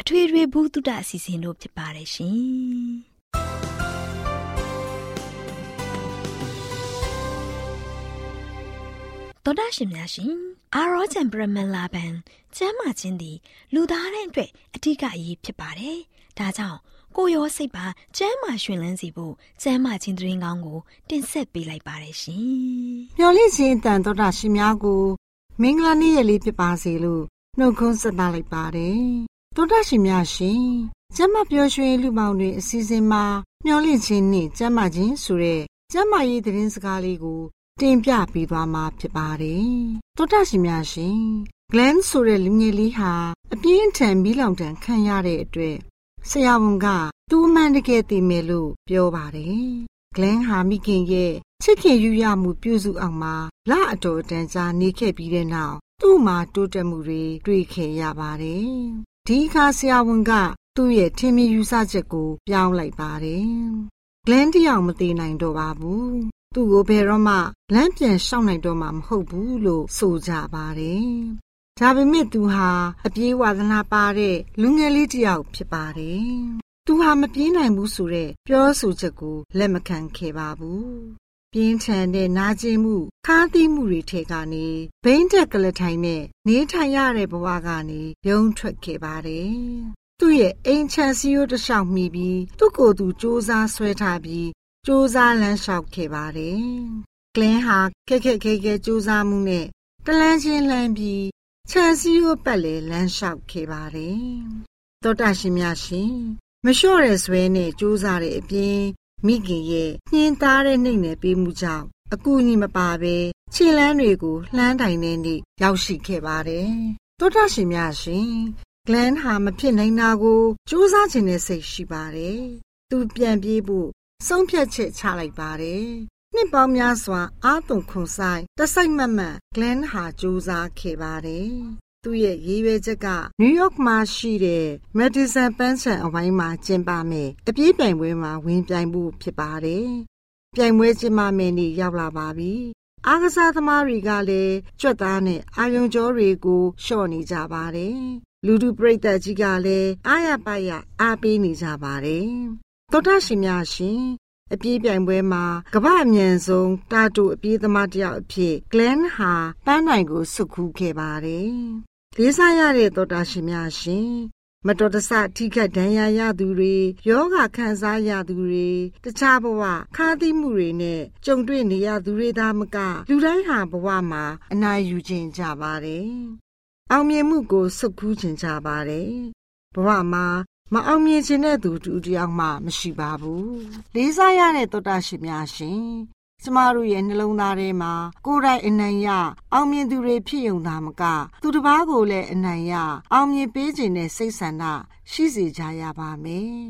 အထွေထွေဘုဒ္ဓအစီအစဉ်တို့ဖြစ်ပါတယ်ရှင်တော်ဒရှင်များရှင်အာရောချံပရမလာဘန်ကျမ်းမာခြင်းသည်လူသားတိုင်းအတွက်အထူးအရေးဖြစ်ပါတယ်။ဒါကြောင့်ကိုရောစိတ်ပါကျမ်းမာရှင်လန်းစီဖို့ကျမ်းမာခြင်းသတင်းကောင်းကို တင်ဆက်ပေးလိုက်ပါတယ်ရှင်။မျော်လင့်ခြင်းတန်တော်တာရှင်များကို မင်္ဂလာနေ့ရက်လေးဖြစ်ပါစေလို့နှုတ်ခွန်းဆက်သလိုက်ပါတယ် တောတာရှင်များရှင်ကျမပျော်ရွှင်လူပေါင်းတွေအစီအစဉ်မှာမျောလင့်ခြင်းနဲ့ကျမခြင်းဆိုတဲ့ကျမရေးသတင်းစကားလေးကိုတင်ပြပေးသွားမှာဖြစ်ပါတယ်တောတာရှင်များရှင် Glenn ဆိုတဲ့လူငယ်လေးဟာအပြင်းထန်မီးလောင်တန်ခံရတဲ့အတွက်ဆရာဝန်ကသူ့မှန်တကယ်သိမယ်လို့ပြောပါတယ်။ Glenn ဟာမိခင်ရဲ့ချစ်ခင်ယူရမှုပြုစုအောင်မှာလအတော်တန်ကြာနေခဲ့ပြီးတဲ့နောက်သူ့မှာတိုးတက်မှုတွေတွေ့ခဲ့ရပါတယ် ဒီအခါဆရာဝန်က သူ့ရဲ့ထင်မြင်ယူဆချက်ကို ပြောင်းလိုက်ပါတယ်။ဂလန်တယောက်မသေးနိုင်တော့ပါဘူး။သူ့ကိုဘယ်တော့မှလမ်းပြန်ရှောင်နိုင်တော့မှာမဟုတ်ဘူးလို့ဆိုကြပါတယ်။ဒါပေမဲ့သူဟာအပြေးဝါသနာပါတဲ့လူငယ်လေးတယောက်ဖြစ်ပါတယ်။သူဟာမပြေးနိုင်ဘူးဆိုတဲ့ပြောဆိုချက်ကိုလက်မခံခဲ့ပါဘူး ပြင်းထန်တဲ့နာကျင်မှုခါးသီးမှုတွေထဲကနေဘိန်းတက်ကလထိုင်နဲ့နေထိုင်ရတဲ့ဘဝကနေရုံထွက်ခဲ့ပါတယ်။သူ့ရဲ့အိမ်ချန်စီယိုတလျှောက်မိပြီးသူ့ကိုယ်သူစူးစမ်းဆွဲထားပြီးစူးစမ်းလမ်းလျှောက်ခဲ့ပါတယ်။ကလင်းဟာခက်ခက်ခဲခဲစူးစမ်းမှုနဲ့တလန်းချင်းလမ်းပြီးချန်စီယိုပတ်လေလမ်းလျှောက်ခဲ့ပါတယ်။သောတာရှင်များရှင်မလျှော့ရဲဆွဲနဲ့စူးစမ်းတဲ့အပြင် မိခင်ရဲ့နှင်းသားတဲ့နှိမ့်နယ်ပေးမှုကြောင့်အကူအညီမပါဘဲခြေလန်းတွေကိုလှမ်းတိုင်တဲ့နေ့ရောက်ရှိခဲ့ပါတယ်။တောတာရှင်များရှင်ဂလန်ဟာမဖြစ်နိုင်တာကိုစူးစမ်းခြင်းနဲ့စိတ်ရှိပါတယ်။သူပြန်ပြေးဖို့ဆုံးဖြတ်ချက်ချလိုက်ပါတယ်။နှစ်ပေါင်းများစွာအာတုံခွန်ဆိုင်တစိုက်မတ်မတ်ဂလန်ဟာစူးစမ်းခဲ့ပါတယ် သူ့ရဲ့ရည်ရွယ်ချက်ကနယူးယောက်မှာရှိတဲ့ Madison ပန်းခြံအဝိုင်းမှာကျင်းပမယ်အပြေးပြိုင်ပွဲမှာဝင်ပြိုင်ဖို့ဖြစ်ပါတယ်။ပြိုင်ပွဲကျင်းပမယ်နေ့ရောက်လာပါပြီ။အားကစားသမားတွေကလည်းကြွက်သားနဲ့အာယုံကြောတွေကိုရှော့နေကြပါတယ်။လူထုပရိသတ်ကြီးကလည်းအားရပါရအားပေးနေကြပါတယ်။သောတာရှင်များရှင်အပြေးပြိုင်ပွဲမှာကမ္ဘာအမြန်ဆုံးတာတူအပြေးသမားတယောက်အဖြစ် Glenn ဟာပန်းနိုင်ကိုစုခူးခဲ့ပါတယ် လေးစားရတဲ့သောတာရှင်များရှင်မတော်တဆထိခိုက်ဒဏ်ရာရသူတွေယောဂခံစားရသူတွေတခြားဘဝခါးသီးမှုတွေနဲ့ကြုံတွေ့နေရသူတွေသားမကလူတိုင်းဟာဘဝမှာအနာယူခြင်းကြပါတယ်။အောင်မြင်မှုကိုစုပ်ကူးခြင်းကြပါတယ်။ဘဝမှာမအောင်မြင်ခြင်းတဲ့သူတူတယောက်မှမရှိပါဘူးလေးစားရတဲ့သောတာရှင်များရှင် ကျမတို့ရဲ့နှလုံးသားထဲမှာကိုယ်တိုင်အနံ့ရအောင်မြင်သူတွေဖြစ်ုံသာမက သူတစ်ပါးကိုလည်းအနံ့ရအောင်မြင်ပေးခြင်းနဲ့စိတ်ဆန္ဒရှိစေကြရပါမယ်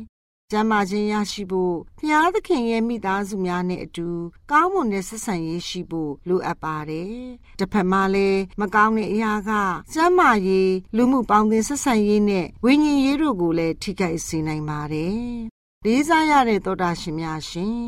ကျမ်းမာခြင်းရရှိဖို့ဘုရားသခင်ရဲ့မိသားစုများနဲ့အတူကောင်းမွန်တဲ့ဆက်ဆံရေးရှိဖို့လိုအပ်ပါတယ်။တစ်ဖက်မှာလည်းမကောင်းတဲ့အရာကကျမ်းမာရေးလူမှုပေါင်းသင်းဆက်ဆံရေးနဲ့ဝိညာဉ်ရေးတို့ကိုလည်းထိခိုက်စေနိုင်ပါတယ်။လေးစားရတဲ့သောတာရှင်များရှင်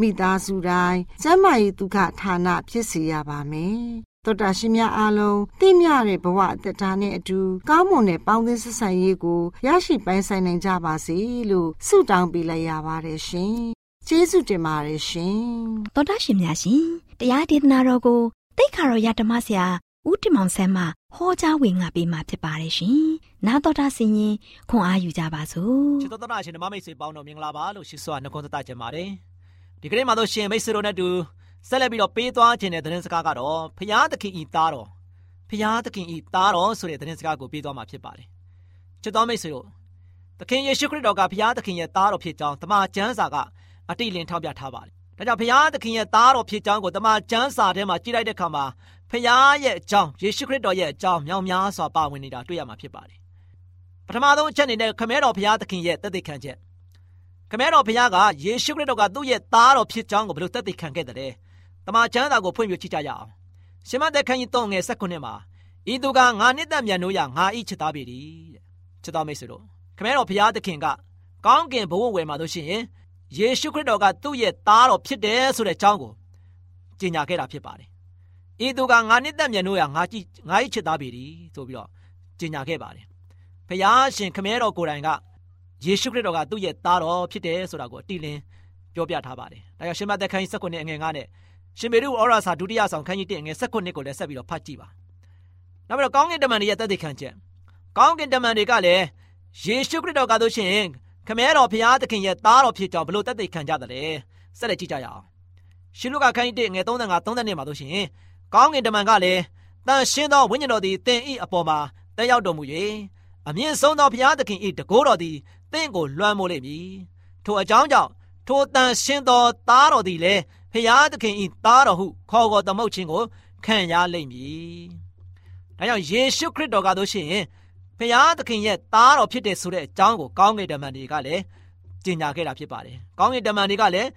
မိသားစုတိုင်းကျမ်းမာရေးဒုက္ခဌာနဖြစ်စေရပါမယ်။သောတာရှင်များအားလုံးသိမြတဲ့ဘဝအသက်တာနဲ့အတူကောင်းမွန်တဲ့ပေါင်းသင်းဆက်ဆံရေးကိုရရှိပိုင်ဆိုင်နိုင်ကြပါစေလို့ဆုတောင်းပေးလိုက်ရပါတယ်ရှင်။ကျေးဇူးတင်ပါတယ်ရှင်။သောတာရှင်များရှင်တရားဒေသနာတော်ကိုတိတ်ခါတော်ရဓမ္မဆရာဦးတင်မောင်ဆန်းမှဟောကြားဝင်ငါပေးมาဖြစ်ပါတယ်ရှင်။နာတော်တာဆင်ရင်ခွန်အားယူကြပါစို့။ချစ်တော်တာရှင်ဓမ္မမိတ်ဆွေပေါင်းတော်မင်္ဂလာပါလို့ရှိစွာနှုတ်ခွန်းသက်ကြပါတယ်။ ဒီကနေ့မှာတော့ရှင်မိတ်ဆွေတို့နဲ့တူဆက်လက်ပြီးတော့ပေးသွားခြင်းတဲ့သတင်းစကားကတော့ဖျားသခင်ဤသားတော်ဖျားသခင်ဤသားတော်ဆိုတဲ့သတင်းစကားကိုပေးသွားမှာဖြစ်ပါတယ်ချစ်တော်မိတ်ဆွေတို့သခင်ယေရှုခရစ်တော်ကဖျားသခင်ရဲ့သားတော်ဖြစ်ကြောင်းတမန်ကျမ်းစာကအတိအလင်းထောက်ပြထားပါတယ်ဒါကြောင့်ဖျားသခင်ရဲ့သားတော်ဖြစ်ကြောင်းကိုတမန်ကျမ်းစာထဲမှာကြည့်လိုက်တဲ့အခါမှာဖျားရဲ့အကြောင်းယေရှုခရစ်တော်ရဲ့အကြောင်းမြောင်များစွာပါဝင်နေတာတွေ့ရမှာဖြစ်ပါတယ်ပထမဆုံးအချက်အနေနဲ့ခမဲတော်ဖျားသခင်ရဲ့တသက်ခံချက် ခမဲတော်ဖျားကယေရှုခရစ်တော်ကသူ့ရဲ့သားတော်ဖြစ်ကြောင်းကိုဘယ်လိုတသက်ခံခဲ့တယ်တမန်ကျမ်းစာကိုဖွင့်ပြကြည့်ကြရအောင်ရှမသက်ခန်းကြီး3ငယ်19မှာဤသူကငါနှစ်သက်မြန်လို့ရငါဤချစ်သားပေသည်တဲ့ချစ်တော်မိတ်ဆွေတို့ခမဲတော်ဘုရားသခင်ကကောင်းကင်ဘဝဝယ်မှာလို့ရှိရင်ယေရှုခရစ်တော်ကသူ့ရဲ့သားတော်ဖြစ်တယ်ဆိုတဲ့အကြောင်းကိုကြေညာခဲ့တာဖြစ်ပါတယ်ဤသူကငါနှစ်သက်မြန်လို့ရငါကြည့်ငါဤချစ်သားပေသည်ဆိုပြီးတော့ကြေညာခဲ့ပါတယ်ဘုရားရှင်ခမဲတော်ကိုယ်တိုင်က ယေရှုခရစ်တော်ကသူ့ရဲ့သားတော်ဖြစ်တယ်ဆိုတာကိုအတိအလင်းပြောပြထားပါတယ်ဒါကြောင့်ရှမသက်ခန်းကြီး19အငယ်9နဲ့ရှင်မေရုဩရာစာဒုတိယဆောင်ခန်းကြီး1ငယ်16ကိုလည်းဆက်ပြီးတော့ဖတ်ကြည့်ပါနောက်ပြီးတော့ကောင်းကင်တမန်တွေရဲ့တသက်ခံချက်ကောင်းကင်တမန်တွေကလည်းယေရှုခရစ်တော်ကဆိုရှင်ခမဲတော်ဘုရားသခင်ရဲ့သားတော်ဖြစ်ကြောင်းဘလို့တသက်ခံကြတယ်ဆက်လက်ကြည့်ကြရအောင်ရှင်လုကာခန်းကြီး1ငယ်35 32မှာဆိုရှင်ကောင်းကင်တမန်ကလည်းတန်ရှင်းသောဝိညာဉ်တော်သည်သင်၏အပေါ်မှာတက်ရောက်တော်မူ၍အမြင့်ဆုံးသောဘုရားသခင်၏တကိုးတော်သည် သင်ကိုလွှမ်းမိုးလိမ့်မည်ထိုအကြောင်းကြောင့်ထိုတန်ရှင်းသောသားတော်သည်လည်းဖျားသခင်ဤသားတော်ဟုခေါ်ခေါ်သမုတ်ခြင်းကိုခံရလိမ့်မည်။ဒါကြောင့်ယေရှုခရစ်တော်ကတို့ရှိရင်ဖျားသခင်ရဲ့သားတော်ဖြစ်တဲ့ဆိုတဲ့အကြောင်းကိုကောင်းကင်တမန်တွေကလည်းကြေညာခဲ့တာဖြစ်ပါတယ်။ကောင်းကင်တမန်တွေကလည်း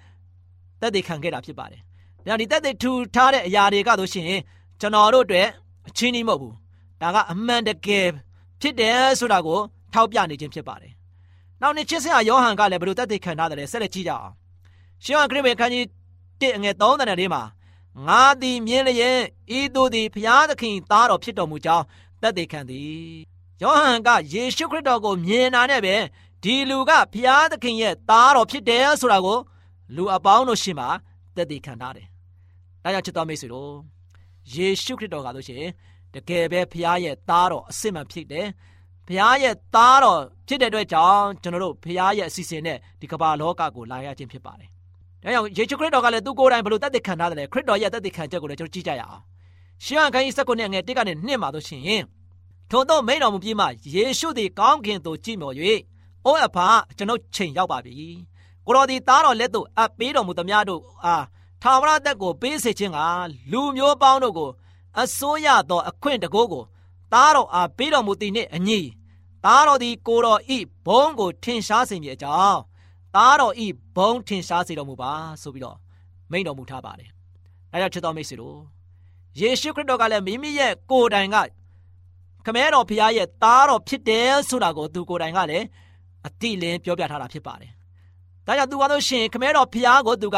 သက်သေခံခဲ့တာဖြစ်ပါတယ်။ဒါဒီသက်သေထူထားတဲ့အရာတွေကတို့ရှိရင်ကျွန်တော်တို့အတွက်အချင်းကြီးမဟုတ်ဘူး။ဒါကအမှန်တကယ်ဖြစ်တယ်ဆိုတာကိုထောက်ပြနေခြင်းဖြစ်ပါတယ်။ နောက်နေ့ချစ်စရာယောဟန်ကလည်းဘယ်လိုသက်သေခံထားတယ်ဆက်လက်ကြည့်ကြအောင်။ရှင်ဟန်ခရစ်ဝင်ခန်းကြီး1အငယ်30လေးမှာငါသည်မြင်လျက်ဤသူသည်ဘုရားသခင်သားတော်ဖြစ်တော်မူကြောင်းသက်သေခံသည်ယောဟန်ကယေရှုခရစ်တော်ကိုမြင်တာနဲ့ပဲဒီလူကဘုရားသခင်ရဲ့သားတော်ဖြစ်တယ်ဆိုတာကိုလူအပေါင်းတို့ရှင်းမှာသက်သေခံထားတယ်။ဒါကြောင့်ချစ်တော်မိတ်ဆွေတို့ယေရှုခရစ်တော်ကဆိုရှင်တကယ်ပဲဘုရားရဲ့သားတော်အစစ်မှန်ဖြစ်တယ်။ ဘုရားရဲ့သားတော်ဖြစ်တဲ့အတွက်ကြောင့်ကျွန်တော်တို့ဘုရားရဲ့အစီအစဉ်နဲ့ဒီကမ္ဘာလောကကိုလာရခြင်းဖြစ်ပါတယ်ဒါကြောင့်ယေရှုခရစ်တော်ကလည်းသူကိုယ်တိုင်ဘလို့တသက်ခံထားတယ်ခရစ်တော်ရဲ့တသက်ခံချက်ကိုလည်းကျွန်တော်ကြည့်ကြရအောင်ရှင်းအောင်ခိုင်းစက္ကုနဲ့ငယ်တစ်ကနေနှစ်မှာတော့ရှင်ထို့သောမိန်တော်မူပြီးမှယေရှုသည်ကောင်းကင်သို့ကြည့်မျှော်၍အိုးအဖာကျွန်ုပ်ချိန်ရောက်ပါပြီကိုတော်ဒီသားတော်လက်သို့အပ်ပေးတော်မူသမျှတို့အားထာဝရသက်ကိုပေးစေခြင်းကလူမျိုးပေါင်းတို့ကိုအစိုးရသောအခွင့်တကိုးကို သားတော်အားပေးတော်မူသည်နှင့်အညီသားတော်သည်ကိုတော်ဤဘုန်းကိုထင်ရှားစေမည်အကြောင်းသားတော်ဤဘုံထင်ရှားစေတော်မူပါဆိုပြီးတော့မိန့်တော်မူထားပါတယ်။ဒါကြောင့်ချစ်တော်မိတ်ဆွေတို့ယေရှုခရစ်တော်ကလည်းမိမိရဲ့ကိုယ်တိုင်ကခမဲတော်ဖခင်ရဲ့သားတော်ဖြစ်တယ်ဆိုတာကိုသူကိုယ်တိုင်ကလည်းအတိလင်းပြောပြထားတာဖြစ်ပါတယ်။ဒါကြောင့်သူကတော့ရှင်ခမဲတော်ဖခင်ကိုသူက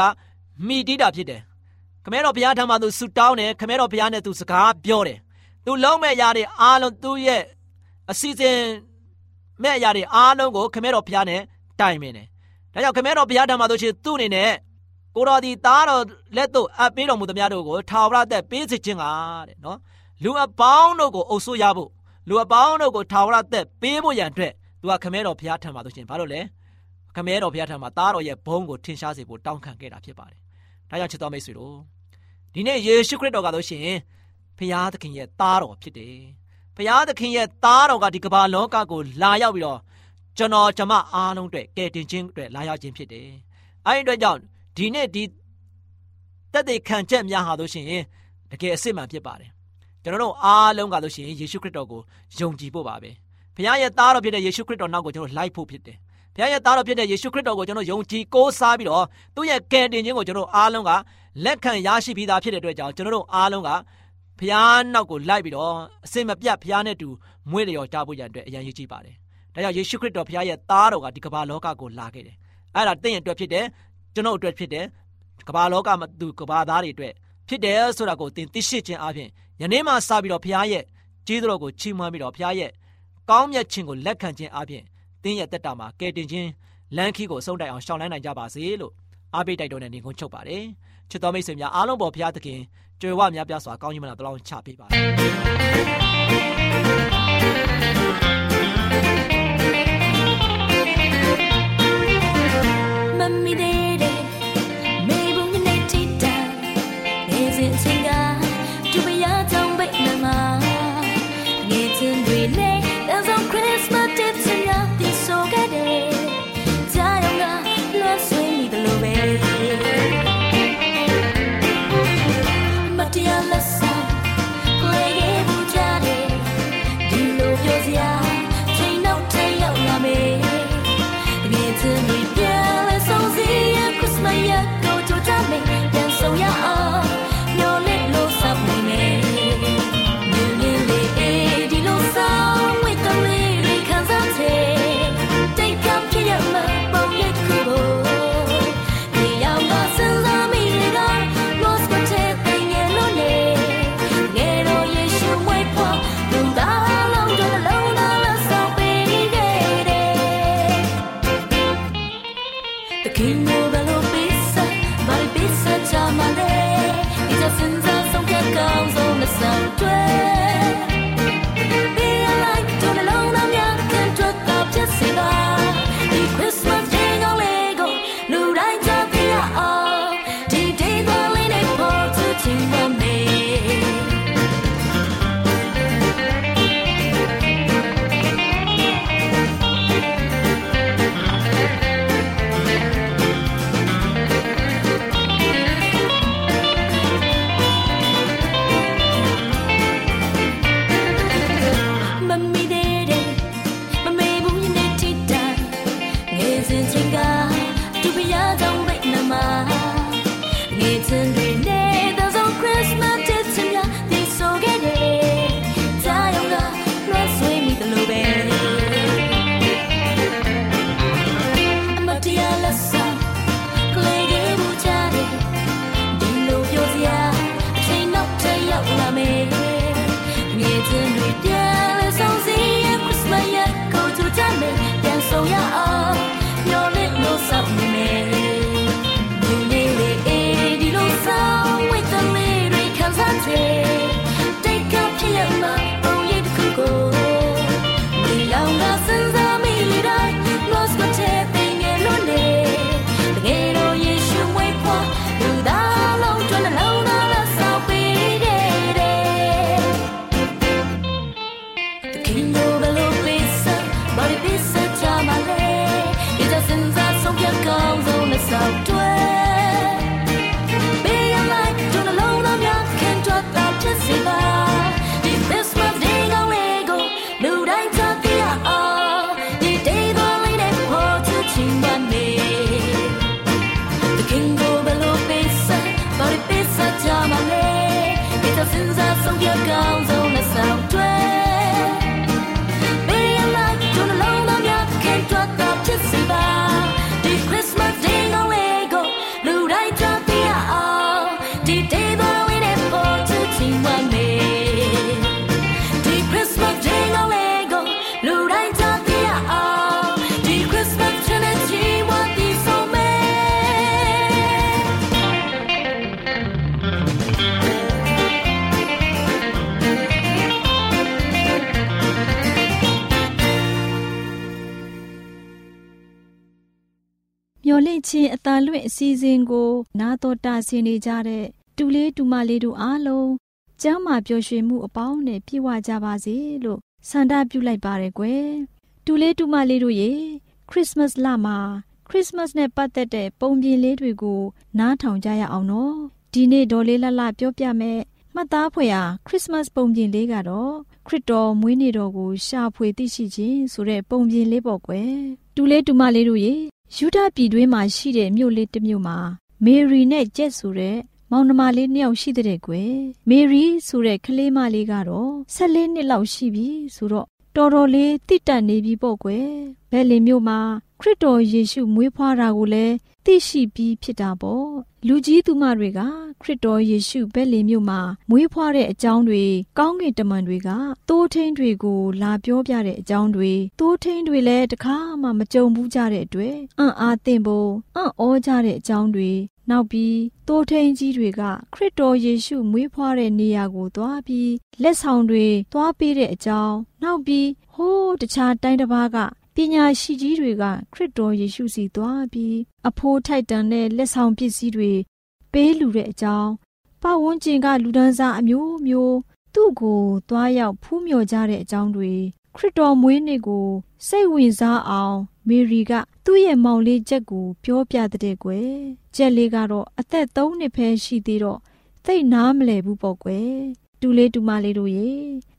မိတိတာဖြစ်တယ်။ခမဲတော်ဖခင်ထံမှာသူဆူတောင်းတယ်ခမဲတော်ဖခင်နဲ့သူစကားပြောတယ်။ သူလုံးမဲ့ရာတွေအားလုံးသူ့ရဲ့အစီအစဉ်မဲ့ရာတွေအားလုံးကိုခမဲတော်ဖခင်နဲ့တိုင်ပင်တယ်ဒါကြောင့်ခမဲတော်ဘုရားဓမ္မတို့ရှိသူ့အနေနဲ့ကိုတော်ဒီသားတော်လက်သို့အပ်ပေးတော်မူသမျှတို့ကိုထာဝရသက်ပေးစေခြင်းကတဲ့နော်လူအပေါင်းတို့ကိုအုပ်ဆိုးရဖို့လူအပေါင်းတို့ကိုထာဝရသက်ပေးဖို့ရန်အတွက်သူကခမဲတော်ဘုရားထံမှာဆိုရှင်ဘာလို့လဲခမဲတော်ဘုရားထံမှာသားတော်ရဲ့ဘုန်းကိုထင်ရှားစေဖို့တောင်းခံခဲ့တာဖြစ်ပါတယ်ဒါကြောင့်ချစ်တော်မိတ်ဆွေတို့ဒီနေ့ယေရှုခရစ်တော်ကဆိုရှင် ဘုရားသခင်ရဲ့သားတော်ဖြစ်တယ်ဘုရားသခင်ရဲ့သားတော်ကဒီကမ္ဘာလောကကိုလာရောက်ပြီးတော့ကျွန်တော်ကျမအားလုံးအတွက်ကယ်တင်ခြင်းအတွက်လာရောက်ခြင်းဖြစ်တယ်။အဲဒီအတွက်ကြောင့်ဒီနေ့ဒီတက်တဲ့ခံချက်များဟာလို့ရှိရင်တကယ်အစ်စ်မှန်ဖြစ်ပါတယ်။ကျွန်တော်တို့အားလုံးကလို့ရှိရင်ယေရှုခရစ်တော်ကိုယုံကြည်ဖို့ပါပဲ။ဘုရားရဲ့သားတော်ဖြစ်တဲ့ယေရှုခရစ်တော်နောက်ကိုကျွန်တော်လိုက်ဖို့ဖြစ်တယ်။ဘုရားရဲ့သားတော်ဖြစ်တဲ့ယေရှုခရစ်တော်ကိုကျွန်တော်ယုံကြည်ကိုးစားပြီးတော့သူ့ရဲ့ကယ်တင်ခြင်းကိုကျွန်တော်အားလုံးကလက်ခံရရှိပြီးသားဖြစ်တဲ့အတွက်ကြောင့်ကျွန်တော်တို့အားလုံးက ဘုရားနောက်ကိုလိုက်ပြီးတော့အစင်မပြတ်ဘုရားနဲ့တူမွေးလျော်ကြဖို့ရန်အတွက်အရန်ရည်ကြည့်ပါတယ်။ဒါကြောင့်ယေရှုခရစ်တော်ဘုရားရဲ့သားတော်ကဒီကမ္ဘာလောကကိုလာခဲ့တယ်။အဲ့ဒါတင့်ရဲ့အတွက်ဖြစ်တယ်ကျွန်တော်အတွက်ဖြစ်တယ်ကမ္ဘာလောကမှာသူကမ္ဘာသားတွေအတွက်ဖြစ်တယ်ဆိုတာကိုသင်သိရှိခြင်းအပြင်ယနေ့မှစပြီးတော့ဘုရားရဲ့ကြီးတော်ကိုချီးမွမ်းပြီးတော့ဘုရားရဲ့ကောင်းမြတ်ခြင်းကိုလက်ခံခြင်းအပြင်သင်ရဲ့တက်တာမှာကယ်တင်ခြင်းလမ်းခီးကိုဆုံးတိုင်အောင်ရှောင်လန်းနိုင်ကြပါစေလို့အားပေးတိုက်တွန်းတဲ့နေကုန်းချုပ်ပါတယ်ချစ်တော်မိတ်ဆွေများအားလုံးပေါ်ဘုရားသခင် ကြွယ်ဝများပြားစွာကောင်းကြီးမလားတလောင်းချပေးပါ ခြင်းအတန်လွင့်အစီအစဉ်ကို နာတော်တာဆင်နေကြတဲ့တူလေးတူမလေးတို့အားလုံးကျမ်းမာပျော်ရွှင်မှုအပေါင်းနဲ့ပြည့်ဝကြပါစေလို့ဆန္ဒပြုလိုက်ပါရယ်ကွယ်တူလေးတူမလေးတို့ရေခရစ်စမတ်လမှာခရစ်စမတ်နဲ့ပတ်သက်တဲ့ပုံပြင်လေးတွေကို နားထောင်ကြရအောင်နော်ဒီနေ့ဒေါ်လေးလှလှပြောပြမယ်မှတ်သားဖွယ်ရာခရစ်စမတ်ပုံပြင်လေးကတော့ခရစ်တော်မွေးနေ့တော်ကိုရှာဖွေသိရှိခြင်းဆိုတဲ့ပုံပြင်လေးပေါ့ကွယ်တူလေးတူမလေးတို့ရေ ယူဒပြည်တွင်းမှာရှိတဲ့မြို့လေးတစ်မြို့မှာမေရီနဲ့ဂျက်ဆိုတဲ့မောင်နှမလေးနှစ်ယောက်ရှိတဲ့ကွယ်မေရီဆိုတဲ့ကလေးမလေးကတော့14နှစ်လောက်ရှိပြီဆိုတော့တော်တော်လေးတိတက်နေပြီပေါ့ကွယ်ဘယ်လင်မြို့မှာခရစ်တော်ယေရှုမွေးဖွားတာကိုလည်းသိရှိပြီးဖြစ်တာပေါ့ လူကြီးသူမတွေကခရစ်တော်ယေရှုဘက်လင်မြို့မှာမွေးဖွားတဲ့အကြောင်းတွေကောင်းကင်တမန်တွေကတိုးထင်းတွေကိုလာပြောပြတဲ့အကြောင်းတွေတိုးထင်းတွေလည်းတခါမှမကြုံဘူးကြတဲ့အတွက်အံ့အားသင့်ဖို့အံ့ဩကြတဲ့အကြောင်းတွေနောက်ပြီးတိုးထင်းကြီးတွေကခရစ်တော်ယေရှုမွေးဖွားတဲ့နေရာကိုသွားပြီးလက်ဆောင်တွေသွားပေးတဲ့အကြောင်းနောက်ပြီးဟိုးတခြားတိုင်းတစ်ပါးက ပညာရှိကြီးတွေကခရစ်တော်ယေရှုစီသွားပြီးအဖိုးထိုက်တန်တဲ့လက်ဆောင်ပစ္စည်းတွေပေးလူတဲ့အကြောင်းပတ်ဝန်းကျင်ကလူဒန်းစားအမျိုးမျိုးသူ့ကိုသွားရောက်ဖူးမြော်ကြတဲ့အကြောင်းတွေခရစ်တော်မွေးနေ့ကိုစိတ်ဝင်စားအောင်မေရီကသူ့ရဲ့မောင်လေးချက်ကိုပြောပြတဲ့ကွယ်ချက်လေးကတော့အသက်၃နှစ်ပဲရှိသေးတော့သိနားမလဲဘူးပေါ့ကွယ် တူလေးတူမလေးတို့ရေ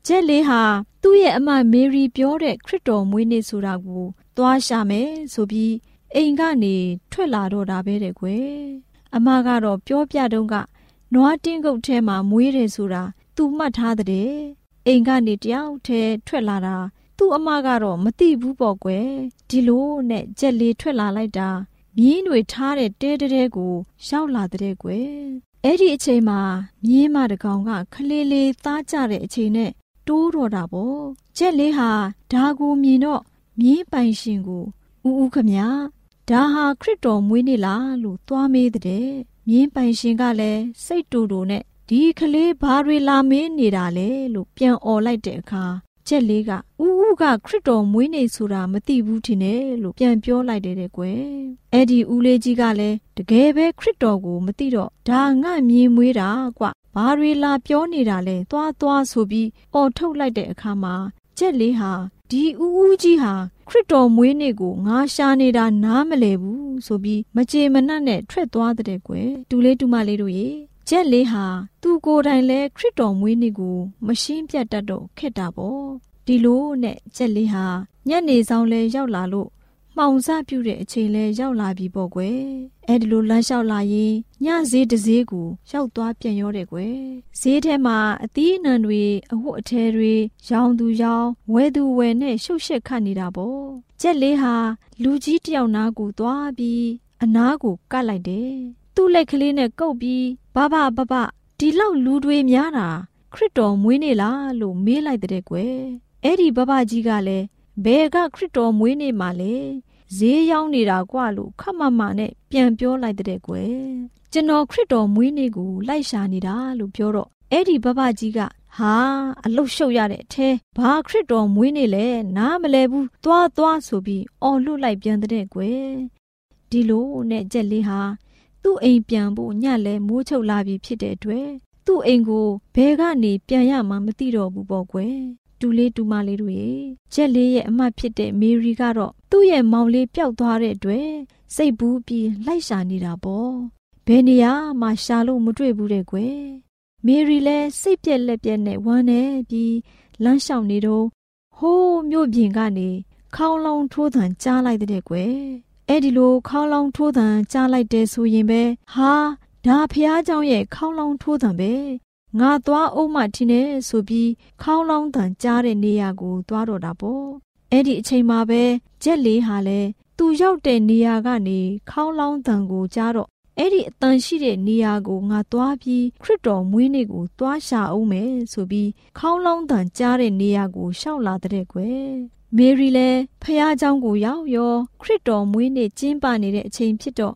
ဂျက်လေးဟာသူ့ရဲ့အမမေရီပြောတဲ့ခရစ်တော်မွေးနေ့ဆိုတာကိုသွားရှာမယ်ဆိုပြီးအိမ်ကနေထွက်လာတော့တာပဲတဲ့ကွယ်အမကတော့ပြောပြတုန်းကနွားတင်းကုတ်ထဲမှာမွေးတယ်ဆိုတာသူမှတ်ထားတဲ့အိမ်ကနေတယောက်တည်းထွက်လာတာသူ့အမကတော့မသိဘူးပေါ့ကွယ်ဒီလိုနဲ့ကြက်လေးထွက်လာလိုက်တာမြင်းတွေထားတဲ့တဲတဲကိုရောက်လာတဲ့ကွယ် အဲ့ဒီအချိန်မှာမြင်းမတကောင်ကခလေးလေးသားကြတဲ့အချိန်နဲ့တိုးတော့တာပေါ့ကြက်လေးဟာဒါကိုမြင်တော့မြင်းပိုင်ရှင်ကိုဦးဦးခမဒါဟာခရစ်တော်မွေးနေ့လားလို့သွားမေးတဲ့မြင်းပိုင်ရှင်ကလည်းစိတ်တူတူနဲ့ဒီကလေးဘာတွေလာမင်းနေတာလဲလို့ပြန်អော်လိုက်တဲ့အခါ ကျက်လေးကဥဥကခရစ်တော်မွေးနေ့ဆိုတာမသိဘူးထင်တယ်လို့ပြန်ပြောလိုက်တယ်တဲ့ကွယ်အဲ့ဒီဦးလေးကြီးကလည်းတကယ်ပဲခရစ်တော်ကိုမသိတော့ဒါငါမြင်မွေးတာကွဘာတွေလာပြောနေတာလဲသွားသွားဆိုပြီးអော်ထုတ်လိုက်တဲ့အခါမှာကျက်လေးဟာဒီဦးဦးကြီးဟာခရစ်တော်မွေးနေ့ကိုငါရှာနေတာနားမလဲဘူးဆိုပြီးမကြေမနက်နဲ့ထွက်သွားတဲ့ကွယ်တူလေးတူမလေးတို့ရေ ဂျက်လေးဟာသူကိုယ်တိုင်လဲခရစ်တော်မွေးနေ့ကိုမရှင်းပြတ်တတ်တော့ခက်တာပေါ့ဒီလိုနဲ့ဂျက်လေးဟာညနေဆောင်လဲရောက်လာလို့မှောင်စပြုတဲ့အချိန်လဲရောက်လာပြီပေါ့ကွယ်အဲ့ဒီလိုလမ်းလျှောက်လာရင်ညဈေးတစ်ဈေးကိုရောက်သွားပြန်ရောတယ်ကွယ်ဈေးထဲမှာအသီးအနှံတွေအဝတ်အထည်တွေရောင်သူရောင်ဝယ်သူဝယ်နဲ့ရှုပ်ရှက်ခတ်နေတာပေါ့ဂျက်လေးဟာလူကြီးတယောက်နားကိုသွားပြီးအနားကိုကတ်လိုက်တယ်သူ့လက်ကလေးနဲ့ကုပ်ပြီး ဘဘဘဘဒီလောက်လူတွေများတာခရစ်တော်မွေးနေ့လားလို့မေးလိုက်တဲ့ကွယ်အဲ့ဒီဘဘကြီးကလည်းဘယ်ကခရစ်တော်မွေးနေ့မှာလဲဈေးရောက်နေတာကွာလို့ခမမနဲ့ပြန်ပြောလိုက်တဲ့ကွယ်ကျွန်တော်ခရစ်တော်မွေးနေ့ကိုလိုက်ရှာနေတာလို့ပြောတော့အဲ့ဒီဘဘကြီးကဟာအလုတ်ရှုပ်ရတဲ့အထဲဘာခရစ်တော်မွေးနေ့လဲနားမလဲဘူးသွားသွားဆိုပြီးအော်လွတ်လိုက်ပြန်တဲ့ကွယ်ဒီလိုနဲ့ကြက်လေးဟာ သူ့အိမ်ပြန်ဖို့ညလဲမိုးချုပ်လာပြီဖြစ်တဲ့အတွက်သူ့အိမ်ကိုဘယ်ကနေပြန်ရမှမသိတော့ဘူးပေါ့ကွယ်တူလေးတူမလေးတို့ရေချက်လေးရဲ့အမတ်ဖြစ်တဲ့မေရီကတော့သူ့ရဲ့မောင်လေးပျောက်သွားတဲ့အတွက်စိတ်ဘူးပြီးလိုက်ရှာနေတာပေါ့ဘယ်နေရာမှရှာလို့မတွေ့ဘူးတဲ့ကွယ်မေရီလည်းစိတ်ပြက်လက်ပြက်နဲ့ဝမ်းနေပြီးလမ်းလျှောက်နေတော့ဟိုးမြို့ပြင်ကနေခေါင်းလုံးထိုးသံကြားလိုက်တဲ့ကွယ် အဲ့ဒီလိုခေါင်းလောင်းထိုးသံကြားလိုက်တဲ့ဆိုရင်ပဲဟာဒါဖះเจ้าရဲ့ခေါင်းလောင်းထိုးသံပဲငါသွားအုံးမှထင်းနေဆိုပြီးခေါင်းလောင်းသံကြားတဲ့နေရာကိုသွားတော့တာပေါ့အဲ့ဒီအချိန်မှာပဲဂျက်လေးဟာလဲသူရောက်တဲ့နေရာကနေခေါင်းလောင်းသံကိုကြားတော့အဲ့ဒီအတန်ရှိတဲ့နေရာကိုငါသွားပြီးခရစ်တော်မွေးနေ့ကိုသွားရှာအောင်မယ်ဆိုပြီးခေါင်းလောင်းသံကြားတဲ့နေရာကိုရှောက်လာတဲ့ကွယ် မေရီလည်းဖះเจ้าကိုရောက်ရောခရစ်တော်မွေးနေ့ကျင်းပနေတဲ့အချိန်ဖြစ်တော့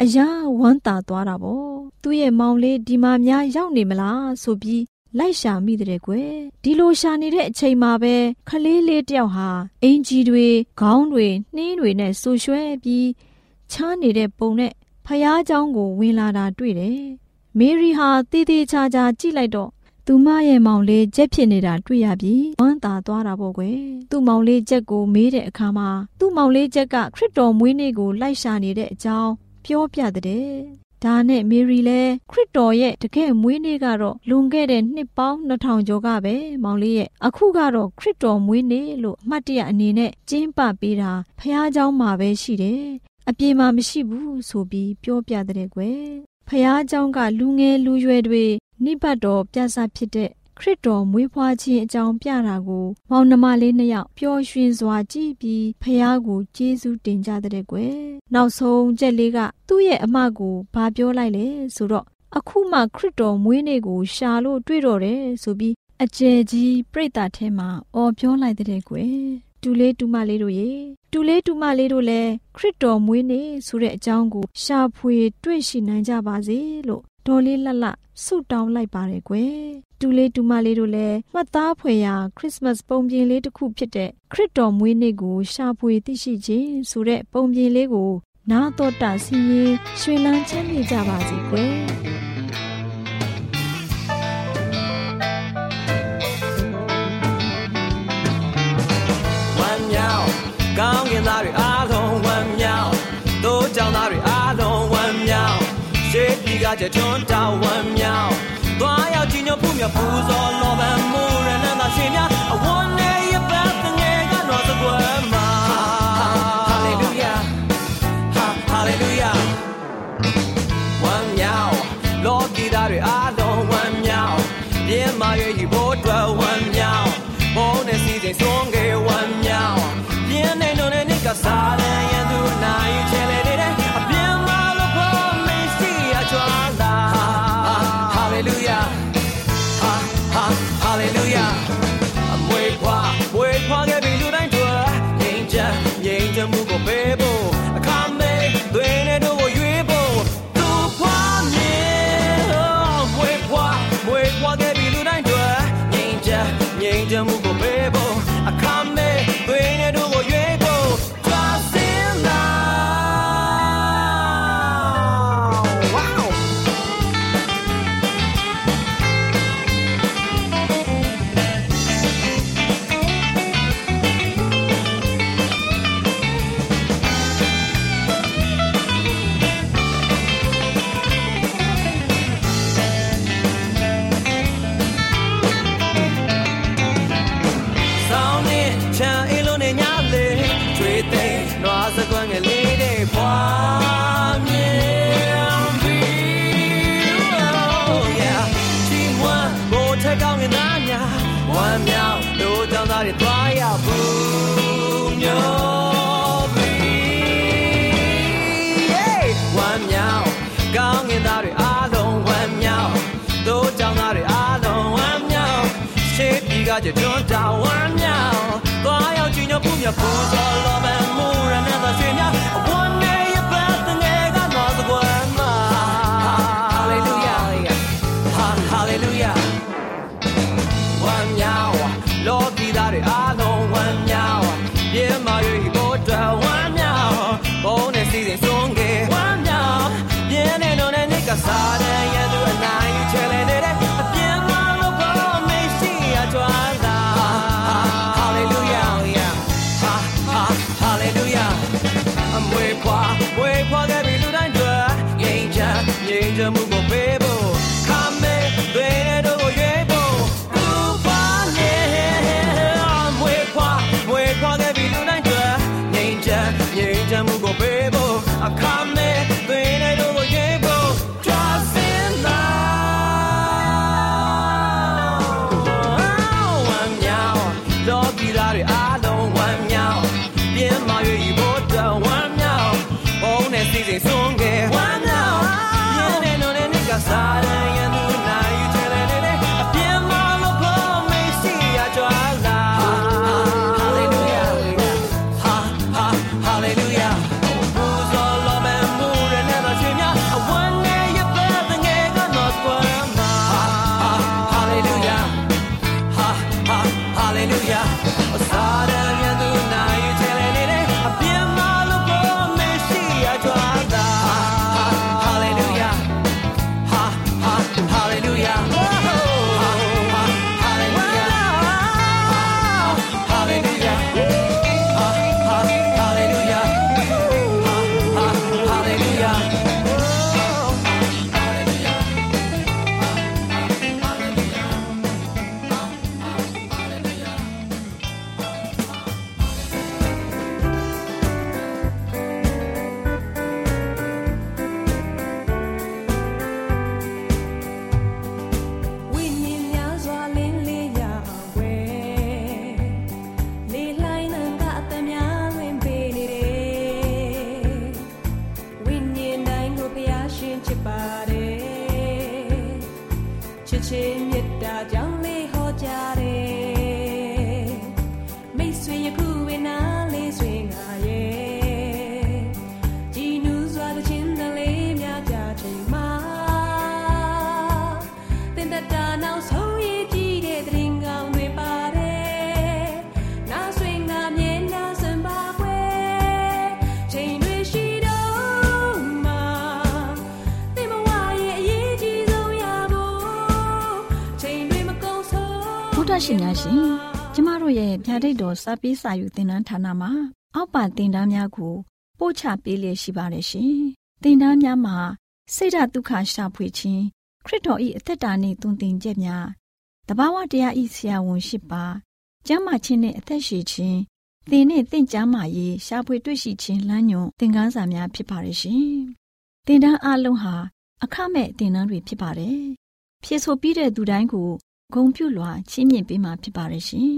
အယားဝမ်းသာသွားတာပေါ့သူ့ရဲ့မောင်လေးဒီမှာများရောက်နေမလားဆိုပြီးလိုက်ရှာမိတဲ့ကွယ်ဒီလိုရှာနေတဲ့အချိန်မှာပဲခလေးလေးတယောက်ဟာအင်ဂျီတွေခေါင်းတွေနှင်းတွေနဲ့ဆူရွှဲပြီးချားနေတဲ့ပုံနဲ့ဖះเจ้าကိုဝင်လာတာတွေ့တယ်မေရီဟာတည်တည်ချာချာကြည့်လိုက်တော့ သူမရဲ့မောင်လေးကြက်ဖြစ်နေတာတွေ့ရပြီးဝမ်းသာသွားတာပေါ့ကွယ်သူ့မောင်လေးကြက်ကိုမေးတဲ့အခါမှာသူ့မောင်လေးကြက်ကခရစ်တော်မွေးနေ့ကိုလိုက်ရှာနေတဲ့အကြောင်းပြောပြတဲ့ဒါနဲ့မေရီလဲခရစ်တော်ရဲ့တကယ်မွေးနေ့ကတော့လွန်ခဲ့တဲ့နှစ်ပေါင်း2000ကျော်ကပဲမောင်လေးရဲ့အခုကတော့ခရစ်တော်မွေးနေ့လို့အမှတ်တရအနေနဲ့ကျင်းပပေးတာဖះเจ้าမှာပဲရှိတယ်အပြေမှာမရှိဘူးဆိုပြီးပြောပြတဲ့ကွယ်ဖះเจ้าကလူငယ်လူရွယ်တွေ နိဗ္ဗတ်တော်ပြသဖြစ်တဲ့ခရစ်တော်မွေးဖွားခြင်းအကြောင်းပြတာကိုမောင်နှမလေးနှစ်ယောက်ပျော်ရွှင်စွာကြည့်ပြီးဖះကိုကျေးဇူးတင်ကြတဲ့ကွယ်နောက်ဆုံးချက်လေးကသူ့ရဲ့အမကိုဘာပြောလိုက်လဲဆိုတော့အခုမှခရစ်တော်မွေးနေ့ကိုရှာလို့တွေ့တော့တယ်ဆိုပြီးအကျယ်ကြီးပြိတ္တာထဲမှာအော်ပြောလိုက်တဲ့ကွယ်တူလေးတူမလေးတို့ရေတူလေးတူမလေးတို့လည်းခရစ်တော်မွေးနေ့ဆိုတဲ့အကြောင်းကိုရှာဖွေတွေ့ရှိနိုင်ကြပါစေလို့ ဒေါ်လေးလှလှဆုတောင်းလိုက်ပါတယ်ကွယ်တူလေးတူမလေးတို့လည်းမှတ်သားဖွယ်ရာခရစ်စမတ်ပုံပြင်လေးတစ်ခုဖြစ်တဲ့ခရစ်တော်မွေးနေ့ကိုရှာဖွေသိရှိခြင်းဆိုတဲ့ပုံပြင်လေးကိုနာတော်တာစီရင်ရွှေလန်းချမ်းမြေကြပါစေကွယ် ပြည်ကကြထွန်းတောင်းဝမ်းမြောက်သွားရောက်ကြည်ညိုဖူးမြပူဇော်လောဘမှုရနန္ငိမ့် ဆောင်းနေ တ်တော်စာပေးစာယူသင်တန်းဌာနမှာ အောက်ပါသင်တန်းများကို ပို့ချပေးလျက်ရှိပါတယ်ရှင်သင်တန်းများမှာစိတ်ဓာတ်ဒုက္ခရှာဖွေခြင်းခရစ်တော်၏အသက်တာနှင့်တုန်သင်ချက်များတဘာဝတရားဤဆရာဝန်ရှိပါကျမ်းမာခြင်းနှင့်အသက်ရှိခြင်းသင်နှင့်သင်ကျမ်းမာရေးရှာဖွေတွေ့ရှိခြင်းလမ်းညွန်သင်ခန်းစာများဖြစ်ပါရဲ့ရှင်သင်တန်းအလုံးဟာအခမဲ့သင်တန်းတွေဖြစ်ပါတယ်ဖြည့်ဆိုပြီးတဲ့သူတိုင်းကိုဂုံပြုလွှာချီးမြှင့်ပေးမှာဖြစ်ပါရဲ့ရှင်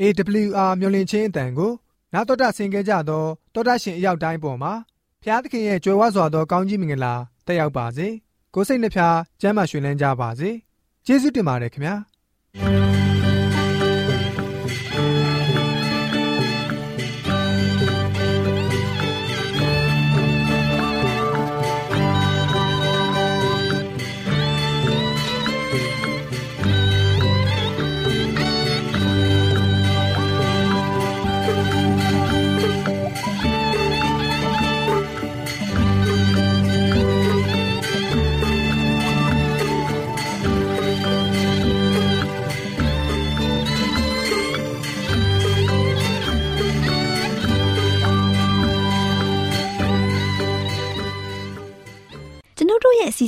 AWR မျော်လင့်ခြင်းအတန်ကိုနာတော်တာဆင် गे ကြတော့တော်တာရှင်အရောက်တိုင်းပေါ်မှာဖျားသခင်ရဲ့ကြွယ်ဝစွာသောကောင်းကြီးမင်္ဂလာတက်ရောက်ပါစေ။ကိုယ်စိတ်နှဖျားစမ်းမွှင်လန်းကြပါစေ။ကျေးဇူးတင်ပါတယ်ခင်ဗျာ။